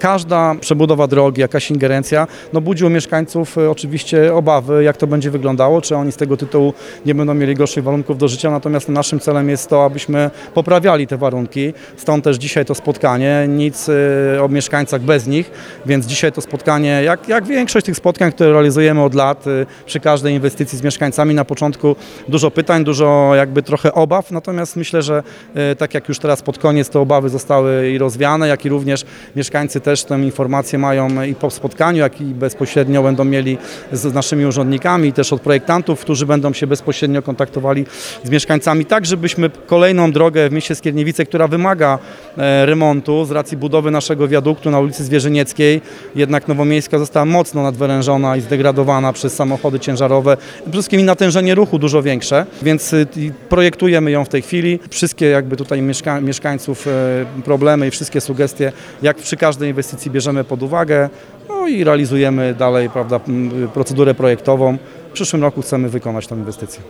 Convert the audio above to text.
Każda przebudowa drogi, jakaś ingerencja, no budzi u mieszkańców e, oczywiście obawy, jak to będzie wyglądało, czy oni z tego tytułu nie będą mieli gorszych warunków do życia, natomiast naszym celem jest to, abyśmy poprawiali te warunki, stąd też dzisiaj to spotkanie, nic e, o mieszkańcach bez nich, więc dzisiaj to spotkanie, jak, jak większość tych spotkań, które realizujemy od lat e, przy każdej inwestycji z mieszkańcami, na początku dużo pytań, dużo jakby trochę obaw, natomiast myślę, że tak jak już teraz pod koniec te obawy zostały i rozwiane, jak i również mieszkańcy też tę informację mają i po spotkaniu, jak i bezpośrednio będą mieli z naszymi urzędnikami też od projektantów, którzy będą się bezpośrednio kontaktowali z mieszkańcami, tak żebyśmy kolejną drogę w mieście Skierniewice, która wymaga remontu z racji budowy naszego wiaduktu na ulicy Zwierzynieckiej, jednak Nowomiejska została mocno nadwyrężona i zdegradowana przez samochody ciężarowe, przede wszystkim i natężenie ruchu dużo większe, więc y, projektujemy ją w tej chwili. Wszystkie jakby tutaj mieszka mieszkańców e, problemy i wszystkie sugestie, jak przy każdej inwestycji bierzemy pod uwagę, no i realizujemy dalej prawda, procedurę projektową. W przyszłym roku chcemy wykonać tę inwestycję.